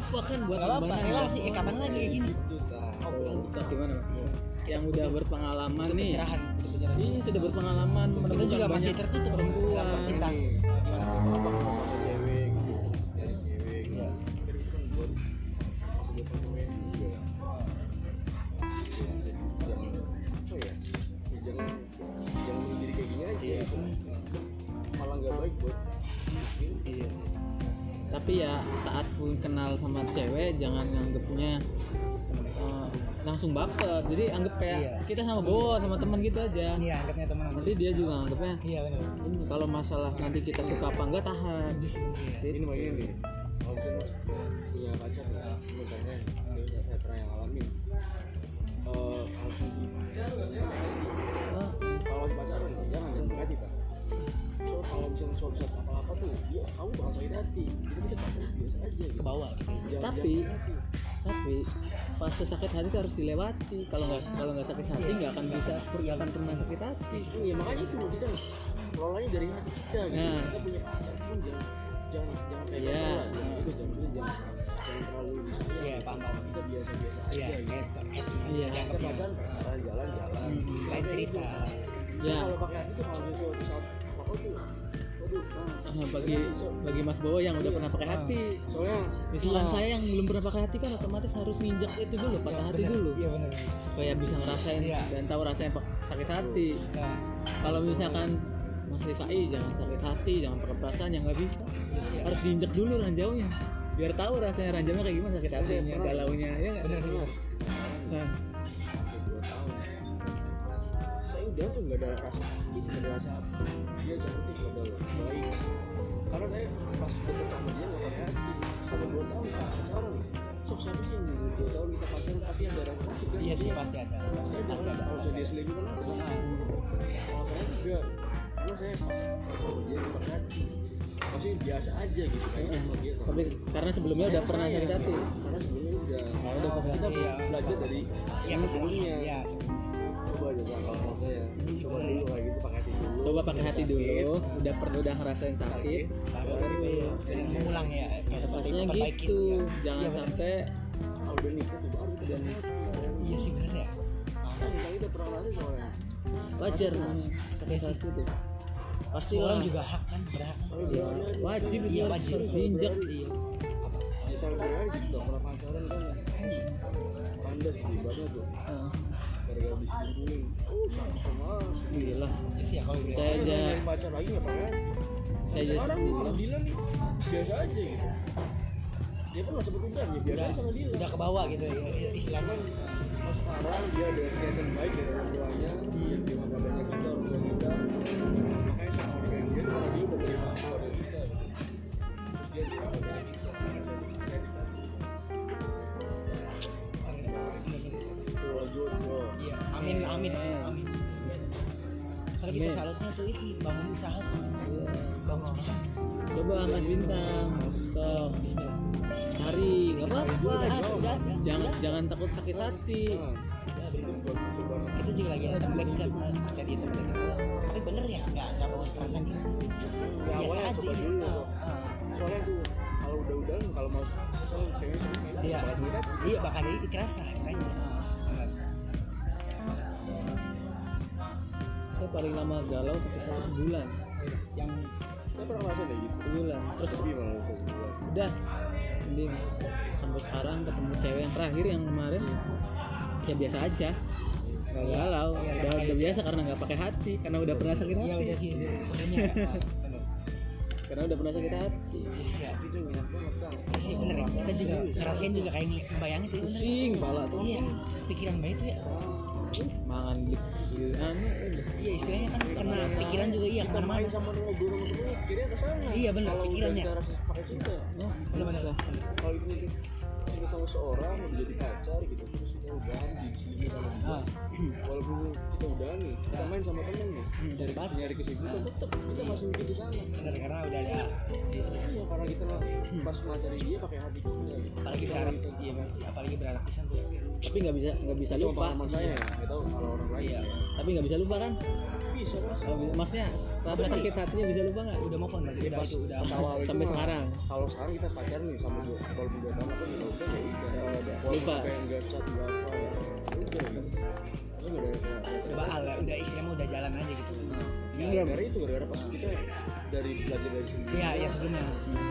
apa-apa kan buat Gak apa-apa, pembahasan. relasi. Eh kapan lagi kayak gini? itu tah Tetap gimana Mas? yang udah berpengalaman Itu nih pencerahan. Iya sudah berpengalaman Kita menemukan juga masih tertutup perempuan dalam cinta. ini apa gitu gitu apa gitu. malah nggak baik buat istri Iya. Tapi ya saat pun kenal sama cewek jangan nganggepnya eh, langsung baper. Jadi anggap kayak Iya. kita sama Bowo sama teman gitu aja. Iya, anggapnya teman Nanti dia juga anggapnya Iya benar. ini kalau masalah nanti kita suka apa enggak tahan. Iya. ini mah ini kalau misalnya mas punya pacar ya misalnya saya, saya pernah yang eh di Oh, kalau masih pacaran jangan jangan tak so kalau misalnya suatu saat apa apa tuh dia kamu bakal sakit hati kita pacaran biasa aja gitu Ke bawah gitu. jangan, Tapi- jangan sakit hati. tapi fase sakit hati itu harus dilewati. Kalau nggak kalau nggak sakit hati nggak akan bisa nggak akan pernah sakit hati. iya makanya itu kita kelolanya dari hati kita gitu Nah. kita punya pacar sih jangan jangan jangan kayak Iya. baper lah jangan itu jangan jangan jangan, jangan terlalu Iya, gitu. paham, paham. kita biasa biasa Iya, aja gitu gitu. Iya. kita pacaran pacaran jalan jalan Lain cerita. Ya. kalau pakai hati tuh kalau misalnya bagi bagi Mas Bowo yang udah pernah pakai hati. soalnya Misalkan iya. saya yang belum pernah pakai hati kan otomatis harus nginjak itu dulu, patah hati Benar. dulu. Iya benar. supaya bisa ngerasain Iya. dan tahu rasanya sakit hati. Nah, Kalau misalkan Mas Rifai jangan sakit hati, jangan pakai perasaan yang nggak bisa. iya sih. Harus diinjak dulu ranjaunya. Biar tahu rasanya ranjaunya kayak gimana sakit hatinya, galaunya, ya nggak? Benar sih. benar. Nah, udah tuh nggak ada rasa sakit nggak ada rasa apa. Dia cantik padahal baik. Karena saya pas deket sama dia nggak pakai hati. Sama dua tahun pak pacaran. Sok siapa sih yang dua tahun kita pacaran pasti ada rasa sakit kan? Iya sih Dia- pasti ada. pasti ada. Pasti ada. kalau dia selingkuh kan ada kalau saya juga karena saya pas sama dia nggak pakai hati. Maksudnya biasa aja gitu kayaknya sama dia. Tapi karena sebelumnya udah pernah sakit hati. karena sebelumnya udah Nah, udah kita Iya. belajar dari Iya yang kesalahan. sebelumnya Iya. coba Bang, kalau menurut saya coba dulu kayak gitu pakai hati dulu Coba pakai hati Sakit, dulu, udah pernah udah ngerasain sakit. Baru ya. Seperti Pastinya memperbaiki gitu, ya. jangan Iya, benar. sampai kalau udah nikah tuh baru kita dan Iya sih benar ya. kan kita udah pernah lari soalnya wajar sakit Iya hati tuh. Pasti Orang lah. juga hak kan, berhak. Iya, berhari-hari wajib Iya, wajib. harus diinjak. Iya. ya sampai berhari gitu udah pernah pacaran kan kandas gitu ibadah tuh Ah, gara-gara diselingkuhin oh sama mas Gila. Iya sih ya kalau. Saya aja- udah nyari pacar lagi pakai hati Saya sekarang nih sama Dilan nih. Biasa aja gitu dia pun sebut udah ya biasa aja sama Dilan udah ke bawah gitu ya, istilahnya. Kalau sekarang dia ada kelihatan baik dari orang tuanya dia kita Amin. salutnya tuh itu bangun usaha tuh. Bagus bisa. Coba Mas Bintang, sok Bismillah. cari, nggak apa-apa. Udah, udah, udah. Jangan jangan takut sakit hati. itu Kita juga lagi ada template kan kerja di itu. Tapi bener ya, nggak nggak bawa perasaan gitu. ya Biasa aja. coba iya. dulu Ah, so. ah. soalnya tuh kalau udah udahan kalau mau misalnya cewek suka Iya, iya bakal itu kerasa katanya. Paling lama galau sakit hati sebulan. Yang saya pernah ngerasain kayak gitu Sebulan. Terus terus gimana sebulan udah mending sampai sekarang ketemu cewek yang terakhir yang kemarin ya biasa aja nggak galau Iya, udah kayak udah gitu. biasa karena nggak pakai hati karena udah pernah sakit hati iya udah sih bener. karena udah pernah sakit hati Iya sih ya. itu enak banget tau Iya sih bener ya. Kita juga ngerasain juga kayak ngebayangin tuh ya, bener. pusing kepala tuh Iya, pikiran baik tuh ya. mangan beli anu. Iya istilahnya kan karena pikiran juga iya ke mana-mana. main sama temen kira ke sana. Iya, kalau pikirannya. udah kita rasa pakai cinta oh, Bener-bener. kalau itu cinta sama seorang udah jadi pacar gitu terus kita udah diselingkuh sama dia. Ah. walaupun kita udah nih kita main sama temen nih. Dari nyari, nyari kesibukan tetep kita masih mikir ke sana. Bener karena udah ada iya karena kita pas ngacari dia pakai hati kita. Apalagi gitu. iya sih apalagi berharap pisan tuh tapi nggak bisa nggak bisa itu lupa saya ya nggak tahu kalau orang lain Iya. ya. tapi nggak bisa lupa kan bisa mas Oh, bisa. maksudnya rasa sakit hatinya bisa lupa nggak udah move on berarti udah pas itu udah pas awal itu sampai sekarang. kalau sekarang kita pacaran nih sama dua walaupun dua tahun atau ya udah ya udah Ya Lupa. kayak nggak chat nggak apa ya udah gitu udah baal ya udah istilahnya udah jalan aja gitu Ya, gara-gara itu gara-gara pas kita dari belajar dari sebelumnya iya iya sebelumnya.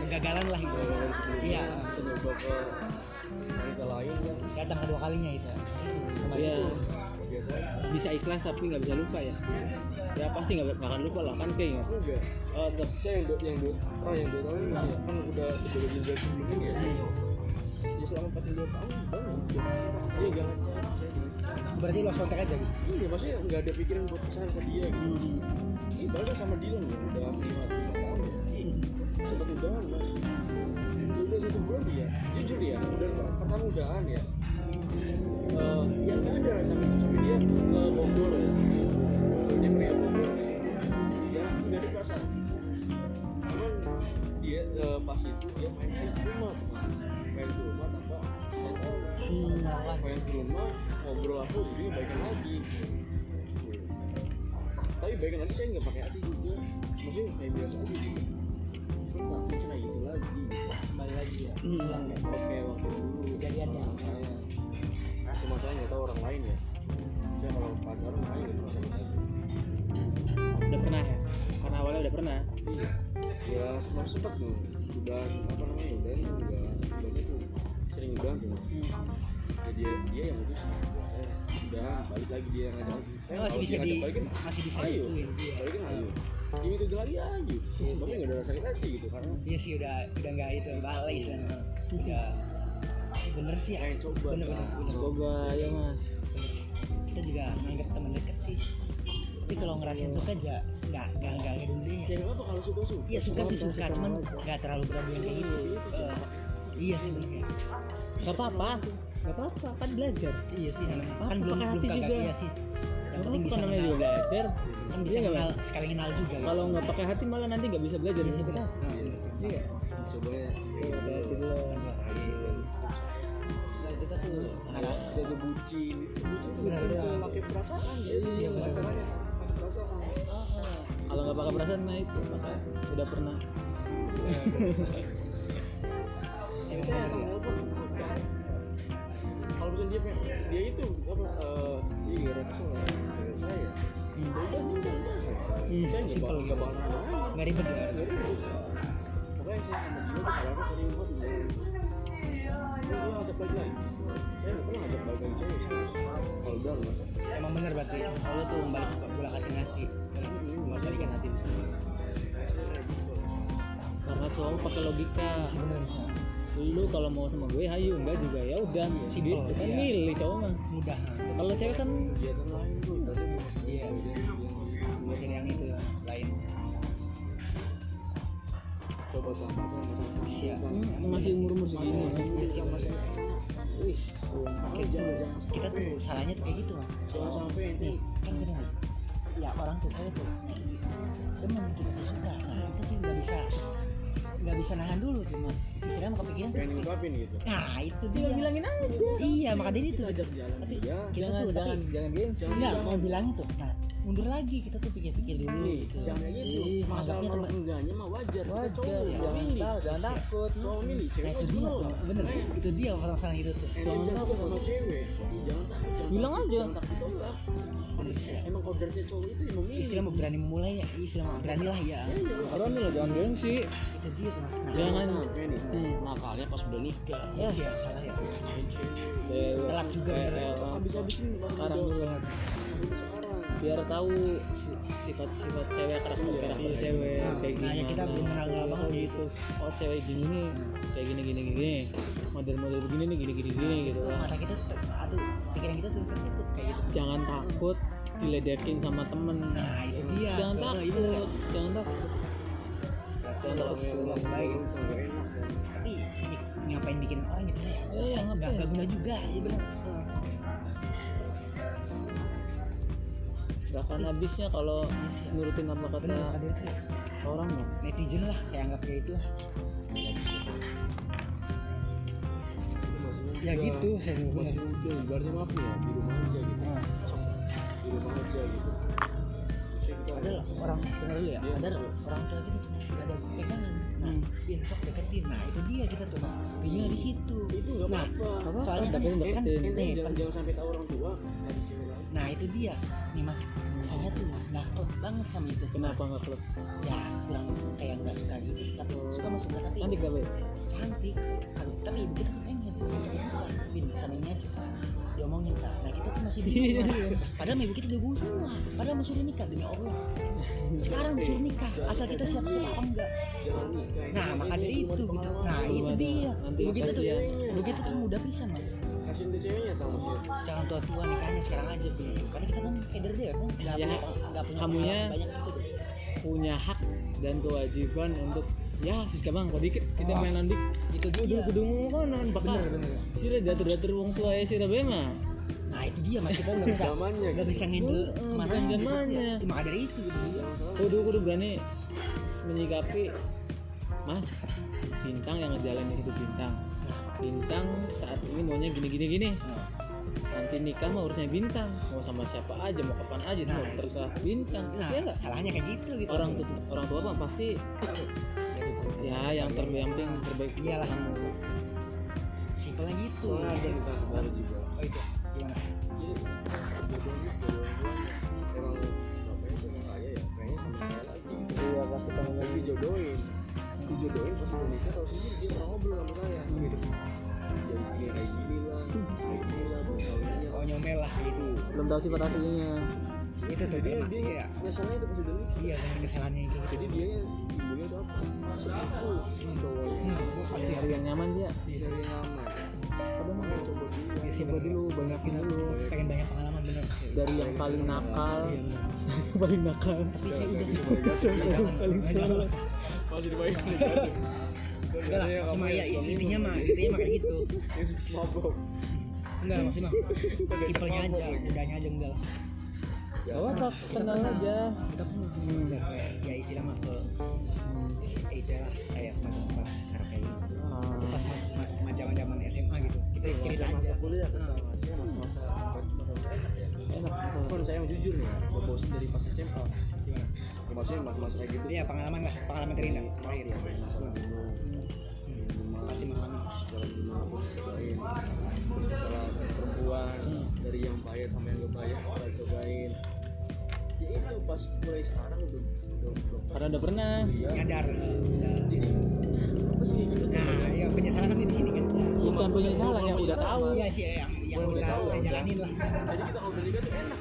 Kegagalan lah. Dari sebelumnya Iya. kita nyoba ke wanita lain kan datang kedua kalinya itu. Kemarin Iya. itu biasa. Bisa ikhlas tapi nggak bisa lupa ya. Ya pasti nggak akan lupa lah kan keinget enggak. Oh tetap. Saya yang dua yang dua oh yang dua tahun ya, kan udah kejadian dari sebelumnya ya. Ya selama pacaran dua tahun baru dia gak ngechat saya berarti lost contact aja gitu? Iya maksudnya nggak ada pikiran buat ke sana ke dia gitu. Ini baru sama Dylan ya udah lima lima tahun ya. Sempat udahan mas. Ya udah satu bulan ya jujur ya udah pertama udahan ya. Eh, ya nggak ada rasa itu sampai dia ke Bogor ya. Dia pergi ke Bogor ya. Ya nggak ada perasaan. Cuman dia eh, pas itu dia main ke rumah teman main ke rumah tanpa saya tahu. Hmm. main ke rumah ngobrol aku jadi baikan lagi. Tapi baikan lagi saya nggak pakai hati juga. Maksudnya kayak biasa aja gitu. Cuma kayak gitu lagi kembali lagi ya. Hmm. oke waktu dulu. Kejadiannya. saya. Cuma saya nggak tahu orang lain ya. Saya kalau pacaran main nggak lagi udah pernah ya? Karena awalnya udah pernah? Iya. Ya sempat sempat tuh. Udah apa namanya udah itu udah udahnya tuh sering udah tuh ya dia dia yang saya udah balik lagi dia yang ngajak lagi. Saya masih bisa dia di balikin. masih bisa ayo dituin iya. balikin ayo. Ini tuh lagi ayo tapi nggak ada sakit hati gitu karena iya sih udah udah nggak itu balik istilahnya udah. Bener sih ya. Coba bener bener, bener. coba ya mas. Kita juga nganggap teman deket sih. Tapi kalau ngerasain suka aja nggak nggak nggak dulu deh ya nggak apa kalau suka suka. Iya suka sih suka cuman nggak terlalu berani kayak gitu. Eh, iya sih bener kayak nggak apa-apa nggak apa-apa kan belajar. Iya sih kan Apa, belum pakai belum juga. iya sih. Yang Yang penting bisa namanya juga belajar. Kan bisa Iya nggak, kenal sekali kenal juga. Gitu. kalau nggak pakai hati malah nanti nggak bisa belajar iya sih kita benar. iya. Coba ya. Coba hati dulu. Setelah kita tuh harus jadi bucin bucin tuh Benar, bener benar. pakai perasaan ya. Iya, pacarannya pakai perasaan. Kalau nggak pakai perasaan nah itu makanya udah pernah ya. Saya ya. Udah udah udah udah Hmm, nggak gitu. nggak nggak ribet ya. Nggak ribet. Pokoknya saya sama dia tuh kalau aku sering buat dulu Cuma dia ngajak balik lagi. Saya nggak pernah ngajak balik lagi. Cewek serius. kalau udah nggak. Emang bener berarti? Allah tuh membalik bola hati hati membalikan hati karena cowok pakai logika. Bener lu kalau mau sama gue hayu. Enggak juga ya udah Simple, gitu kan iya. milih cowok mah. Mudah. Kalau cewek kan kegiatan lain tuh. Iya buatin yang itu lain. Coba tuh Iya. hmm, masih umur umur. Segini Iya, wih Kayak gitu. kita tuh salahnya tuh kayak gitu mas. Jangan sampai nih ini kan kita ya orang tuh cewek tuh demen kita tuh suka. Nah itu tuh nggak bisa nggak bisa nahan dulu tuh mas. Istilahnya mau kepikiran pengen ngungkapin gitu. Nah itu dia. Bilangin aja. Iya maka dari itu. Kita ajak jalan tapi dia. kita jangan tuh jangan tapi jangan gengsi enggak mau bilangin tuh nah mundur lagi. Kita tuh pikir-pikir dulu nih gitu. jangan kayak gitu. Ih, masalah anggapnya nolak teman- enggaknya mah wajar. Kita wajar cowok jangan milih jangan takut. cowok milih nah cewek itu juga dia bener. Itu dia masalah itu tuh. Bisa suka sama cewek. Jangan takut jangan Bilang takut, aja. jangan takut ditolak emang kodratnya cowok itu yang memilih. Istilah mau berani memulai ya. Istilah mau berani lah ya iya nih lah jangan gengsi. Itu dia tuh mas. Nah, Jangan. sampai nih. Hmm. nakalnya pas udah nikah. Iya sih ya. Salah ya Telat juga, habis-habisin pas sekarang biar tahu sifat-sifat cewek karakter karakter cewek Nah, kayak nah, ya gimana. kita belum kenal banget gitu. Oh cewek gini nih kayak gini gini gini model-model begini nih gini gini gini gitu. Mata kita tuh aduh pikiran kita tuh pasti tuh kayak gitu. Jangan takut diledekin sama temen. Nah itu dia. Jangan Tuh, takut itu kan. jangan takut. Jangan terus takut luas baik gitu. itu gak enak. Tapi ngapain bikin orang gitu ya? Iya, nggak ngapain? nggak guna juga ya benar gak akan habisnya kalau Iya nurutin apa kata benar ada itu ya. orang mah. Netizen lah saya anggap kayak itu lah ya gitu saya muda ibaratnya maaf ya di rumah aja gitu. Nah. Di rumah aja gitu kita padahal orang ya Dia padahal maksud- orang tua gak ada pegangan nah Hmm. bin sok deketin nah itu dia kita tuh mas bingung di situ itu nah apa-apa soalnya kan, kan jangan jangan sampai tahu orang tua nah itu dia nih mas saya tuh nggak klop banget sama itu kenapa nggak klub ya kurang kayak nggak suka gitu tapi suka mah suka tapi nanti gak cantik kalau tapi tuh pengen sama ini aja diomongin kak. Nah kita tuh masih bingung Mas. padahal ibu kita udah semua padahal mau suruh nikah demi allah. Sekarang disuruh nikah asal kita siap siap apa enggak? Nah makanya itu gitu. Nah itu dia. Kita tuh. kita tuh muda pisan mas. Kasihin tuh ceweknya tau maksudnya jangan tua tua nikahnya sekarang aja bin karena kita kan keder deh kan? Nggak Ya, punya nggak punya kamunya- banyak punya hak dan kewajiban untuk ya sis bang kok dikit kita Oh. main nandik itu kudu kudu bakal bener bener sih datur datur wong tua ya sih mah nah itu dia mas. Kita nggak bisa zamannya nggak bisa ngendel gitu zamannya. ya. cuma ada itu gitu. Kudu kudu berani menyikapi mah bintang yang ngejalanin hidup bintang. Bintang saat ini maunya gini gini. Gini nanti nikah mah urusnya bintang. Mau sama siapa aja mau kapan aja itu Nah, terserah bintang. Nah ya enggak salahnya kayak gitu gitu. Orang tua orang tua mah pasti ya yang ter yang penting terbaik. Iyalah. simpelnya gitu. Soalnya ada kita baru juga. Oh itu. Gimana? Jadi emang bapaknya kaya ya kayaknya sama saya lagi. Iya dijodohin dijodohin pas mau nikah tahu sendiri dia pernah ngobrol sama saya. Gitu? Ya istrinya kayak gini lah kayak gini lah belum oh nyomel lah. Gitu belum tahu sifat aslinya itu tuh jadi dia dia iya nyeselnya itu pas udah nikah iya dengan kesalahannya itu jadi dia ibunya tuh apa? Selingkuh si cowoknya Hmm, pasti hari yang nyaman sih ya? Iya cari nyaman. Padahal mah makanya coba dulu. Iya sih, coba dulu banyakin dulu. Pengen banyak pengalaman bener. Sih dari yang paling nakal. Iya, bener. paling nakal. Tapi saya udah yang paling salah. Masih dibaik enggak lah cuma ya intinya mah intinya mah kayak gitu. Mabok enggak maksudnya mah simpelnya aja mudahnya aja enggak lah gak apa kenal aja. Kita udah kayak ya istilah mah ya itu lah kayak semacam apa kayak gitu. Ah, itu pas zaman zaman SMA gitu. Kita cerita aja. masa kuliah kan masih masa enak. Kan saya yang jujur nih gue dari pas SMA gimana? Ya, maksudnya masa-masa kayak gitu. Iya pengalaman lah pengalaman terindah. Terakhir ya masalah gunung rumah pasti aku cobain terus masalah perempuan dari yang bayar sama yang gak bayar kita cobain ya itu pas mulai sekarang udah udah udah karena udah pernah. Kuliah nyadar. Udah. jadi apa sih gitu? Nah ya penyesalan kan ini ini kan. Bukan penyesalan ya udah tahu. Iya sih yang yang Boleh udah tahu, udah ya. jalanin lah. Jadi kita kalau udah nikah tuh enak.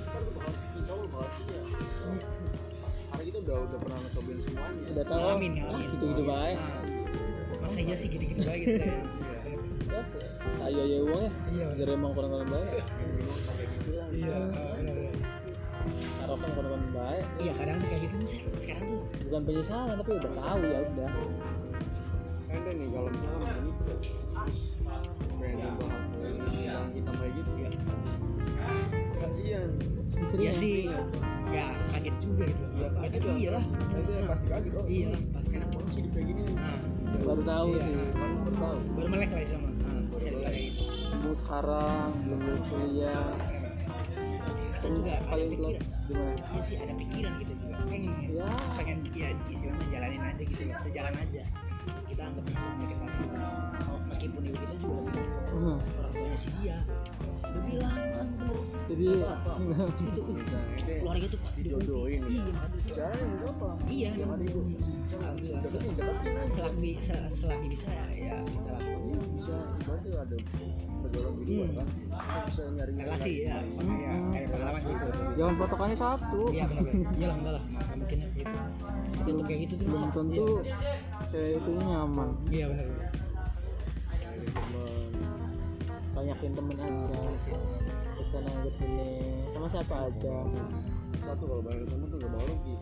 Ntar tuh bakal insya Allah bakal setia karena kita udah udah pernah ngecobain semuanya. Udah tahu. Amin, ya, amin. gitu gitu baik. Nah, masa iya sih gitu-gitu baik gitu ya ya ayo ayo uang ya. Iya. jadi emang kurang kurang baik. Minum sampai gitu lah iya kurang kurang baik. Iya kadang tuh kayak gitu Sir. sekarang tuh. Bukan penyesalan tapi udah tahu ya udah. Ada nih kalau misalnya mau nikah yang hitam kayak gitu ya. Kasihan. Iya sih. Ya kaget juga gitu. Ya ya kaget kan iya lah itu yang pasti kaget oh iya. pasti enak banget sih hidup kayak gini. Nah baru tahu Iya. sih. Kan baru tahu. Baru melek lah sama nah, bisa dibilang kayak gitu. Sekarang belum lulus kuliah juga ada pikiran. gimana? Iya sih ada pikiran gitu juga. Pengen ya pengen ya istilahnya jalanin aja gitu loh sejalan aja. Kita anggap itu punya kita meskipun ibu kita juga bilang Hmm. orang tuanya si dia. Udah bilang kan bro jadi situ uh, nah itu keluarga tuh dijodohin iya caranya nggak apa? Iya ibu selagi se- selagi bisa ya, kita lakukan Iya, bisa ibaratnya ada pergaulan di luar kan? Kita bisa nyari relasi ya. kayak gitu jangan patokannya satu. Iya benar benar. Iya lah enggak lah. Nggak mungkin ya gitu. Tapi untuk kayak gitu tuh belum tentu saya itu nyaman. Iya benar banyakin temen aja. Iya sih ke sana ke sini sama siapa aja? Satu kalau banyak temen tuh gak bawa rugi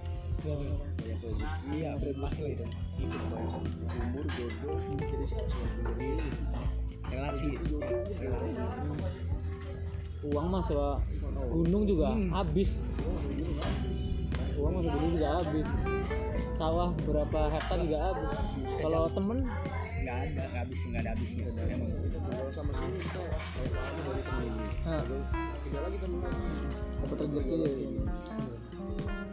iya banyak rezeki iya pasti lah itu. Itu banyak umur jodoh. Jadi siapa sih yang relasi. Relasi uang mah sewa gunung juga Hmm. habis. Uang mah segini juga habis. Sawah berapa hektar juga habis. Kalau temen? Nggak ada nggak habis nggak ada habisnya. Bergaul sama sini kita kayak dari temen ini tiga lagi temen. Lagi dapat rezeki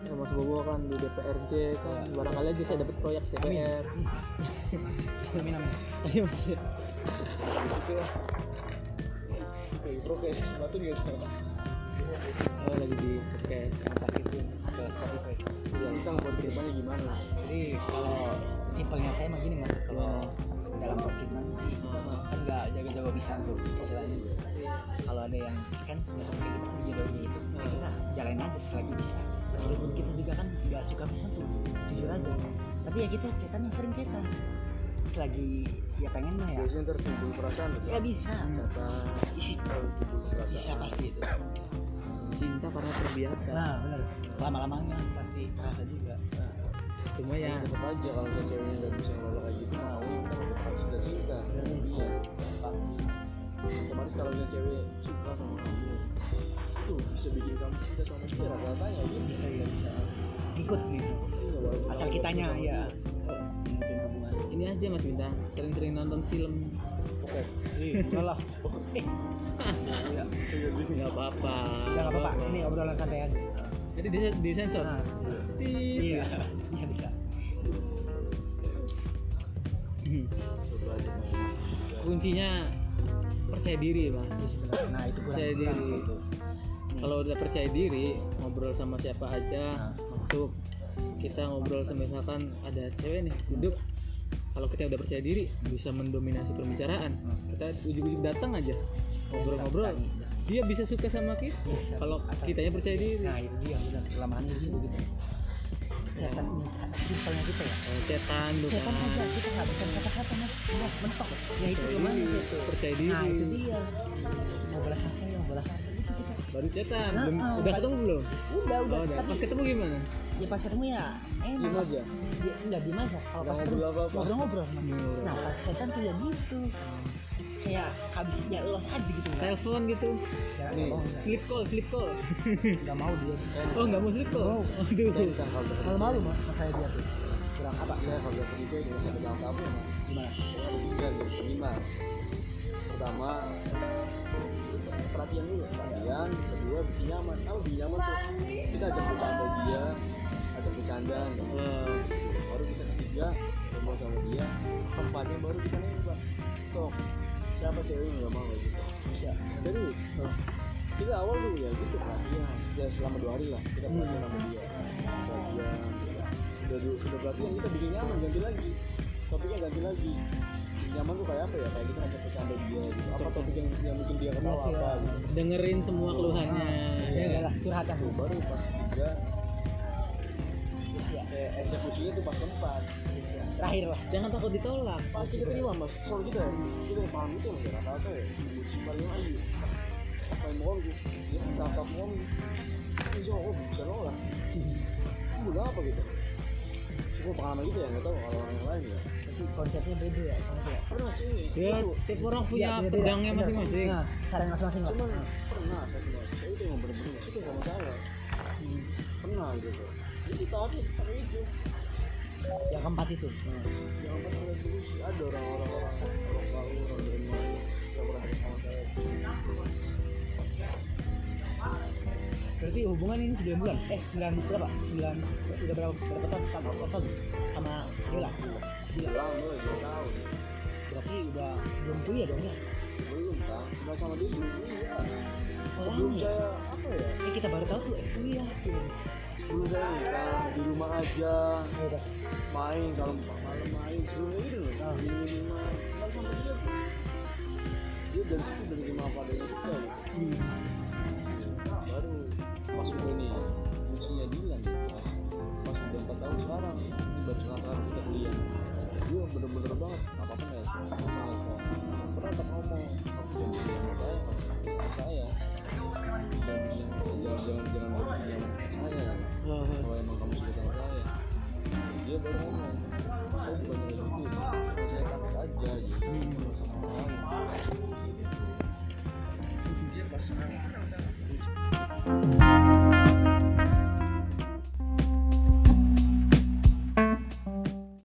ya, Mas Bobo kan di DPRD kan. Barangkali aja saya dapat proyek DPR amin. Amin tapi masih Kayak prokes sepatu juga oh, lagi di podcast angkat itu ke Spotify. Ya tentang buat ke depannya gimana? Jadi kalau simpelnya saya mah gini mas. Kalau dalam percintaan sih kan nggak jaga-jaga bisa tuh istilahnya. Kalau ada yang kan semacam kayak gitu kan jodohnya itu ya kita jalanin aja selagi bisa. Meskipun kita juga kan nggak suka bisa tuh jujur aja. Tapi ya kita cetan yang sering cetan. Selagi ya pengen mah ya. Biasanya ntar timbul perasaan ya bisa. Kata timbul perasaan bisa pasti itu. Cinta karena terbiasa. Nah benar lama-lamanya pasti terasa juga. Cuma ya. tetap aja kalau misalnya ceweknya nggak bisa ngelola kayak gitu mau kita tetap cinta cinta. Iya otomatis kalau misalnya cewek suka sama kamu tuh bisa bikin kamu cinta sama dia. Rata-ratanya gitu. Bisa ya bisa. Ikut gitu. Iya, asal kitanya ya ini aja Mas Bintang. Sering-sering nonton film. Oke. Enggak lah iya. Nggak apa-apa. Udah nggak apa-apa. Ini obrolan santai aja. jadi di, di sensor Nah, iya. Bisa bisa. Kuncinya percaya diri Mas Iya sebenarnya. Nah itu kurang Percaya kurang diri. kalau udah percaya diri ngobrol sama siapa aja masuk. Kita ngobrol sama misalkan ada cewek nih duduk kalau kita udah percaya diri bisa mendominasi pembicaraan kita ujuk-ujuk datang aja ngobrol-ngobrol dia bisa suka sama kita Bisa. kalau kitanya percaya diri Nah itu dia benar kelemahannya di situ gitu. Cetan simpelnya kita ya. oh, kan. aja kita nggak bisa kata-kata mas. Mentok. Ya itu gitu. percaya diri Nah itu dia. Mau balas apa ya? Mau balas apa kita. Baru cetan Nah, belum ah, udah ketemu belum Udah udah. oh, udah Tapi pas ketemu gimana ya pas ketemu ya enak. Diem Pas- aja? Ya, enggak diem aja. Kalau pas ketemu ngobrol. Mas. Ngobrol. Nah pas cetan tuh ya gitu. Kayak habisnya los aja gitu. nggak- telepon gitu Ya, Nih, oh, sleep call sleep call nggak mau dia oh nggak mau sleep call aduh kan malu malu mas mas saya dia tuh kurang apa saya kalau udah pergi cewek juga saya pegang kamu ya mas gimana Saya ada tiga gitu lima pertama perhatian dulu. Perhatian kedua bikin nyaman. Kamu bikin nyaman tuh. Kita ajak bercanda dia ajak bercanda. Gitu. Wah, baru kita ketiga ngomong sama dia. Keempatnya baru kita nembak sok siapa cewek yang nggak mau kayak gitu? Bisa serius? Kita awal dulu ya gitu perhatian ya selama dua hari lah kita perhatian sama dia. Perhatian udah dulu udah perhatian kita bikin nyaman ganti lagi. Topiknya ganti lagi nyaman tuh kayak apa ya? Kayak kita ngajak bercanda dia gitu. Apa topik yang, yang bikin dia ketawa Iya sih, apa ya. gitu. Dengerin semua keluhannya. Ya ya kan? lah curhatan Tuh, baru pas tiga. Ya kayak eksekusinya tuh pas keempat. Ya terakhir lah. Jangan takut ditolak. Pasti keterima mas. Soal kita ya. Kita yang paham itu ya rata-rata ya. Paling lagi. Apa yang mau gitu dia tatap mau itu oh bisa nolak. Itu udah apa gitu? Cuma pengalaman gitu ya nggak tahu kalau orang lain ya konsepnya beda ya konsepnya ya. pernah sih ya itu tiap orang punya Iya, beda-beda. pedangnya Bener. masing-masing. Nah cara masing-masing lah. Cuman pernah saya cuma saya itu yang bener-bener itu sama saya. Pernah gitu. Jadi ada pakai itu. Yang keempat itu. Jangan pernah ada solusi ada orang-orang orang orang tahu orang dari mana yang pernah sama saya. Berarti hubungan ini 9 bulan? Eh 9 berapa? 9 udah berapa berapa tahun? Sama Yola Gila. bilang gue tahun berarti udah sebelum kuliah dong ya belum kan nggak sama dia sebelum kuliah oh sebelum ya saya apa ya Eh, kita baru tahu tuh kuliah sebelum saya nikah di rumah aja ya udah main kalau malam main sebelumnya gitu loh Ah. di rumah nggak sama dia dia dari situ dari rumah apa adanya kita gitu. baru pas udah nih usianya Dilan pas pas udah empat tahun sekarang ini baru sekarang kita kuliah gue bener-bener banget apa pun ya semua pernah tak ngomong saya dan jangan jangan jangan yang saya kalau emang kamu suka sama saya dia baru ngomong saya bukan dari itu saya takut aja gitu sama orang dia pas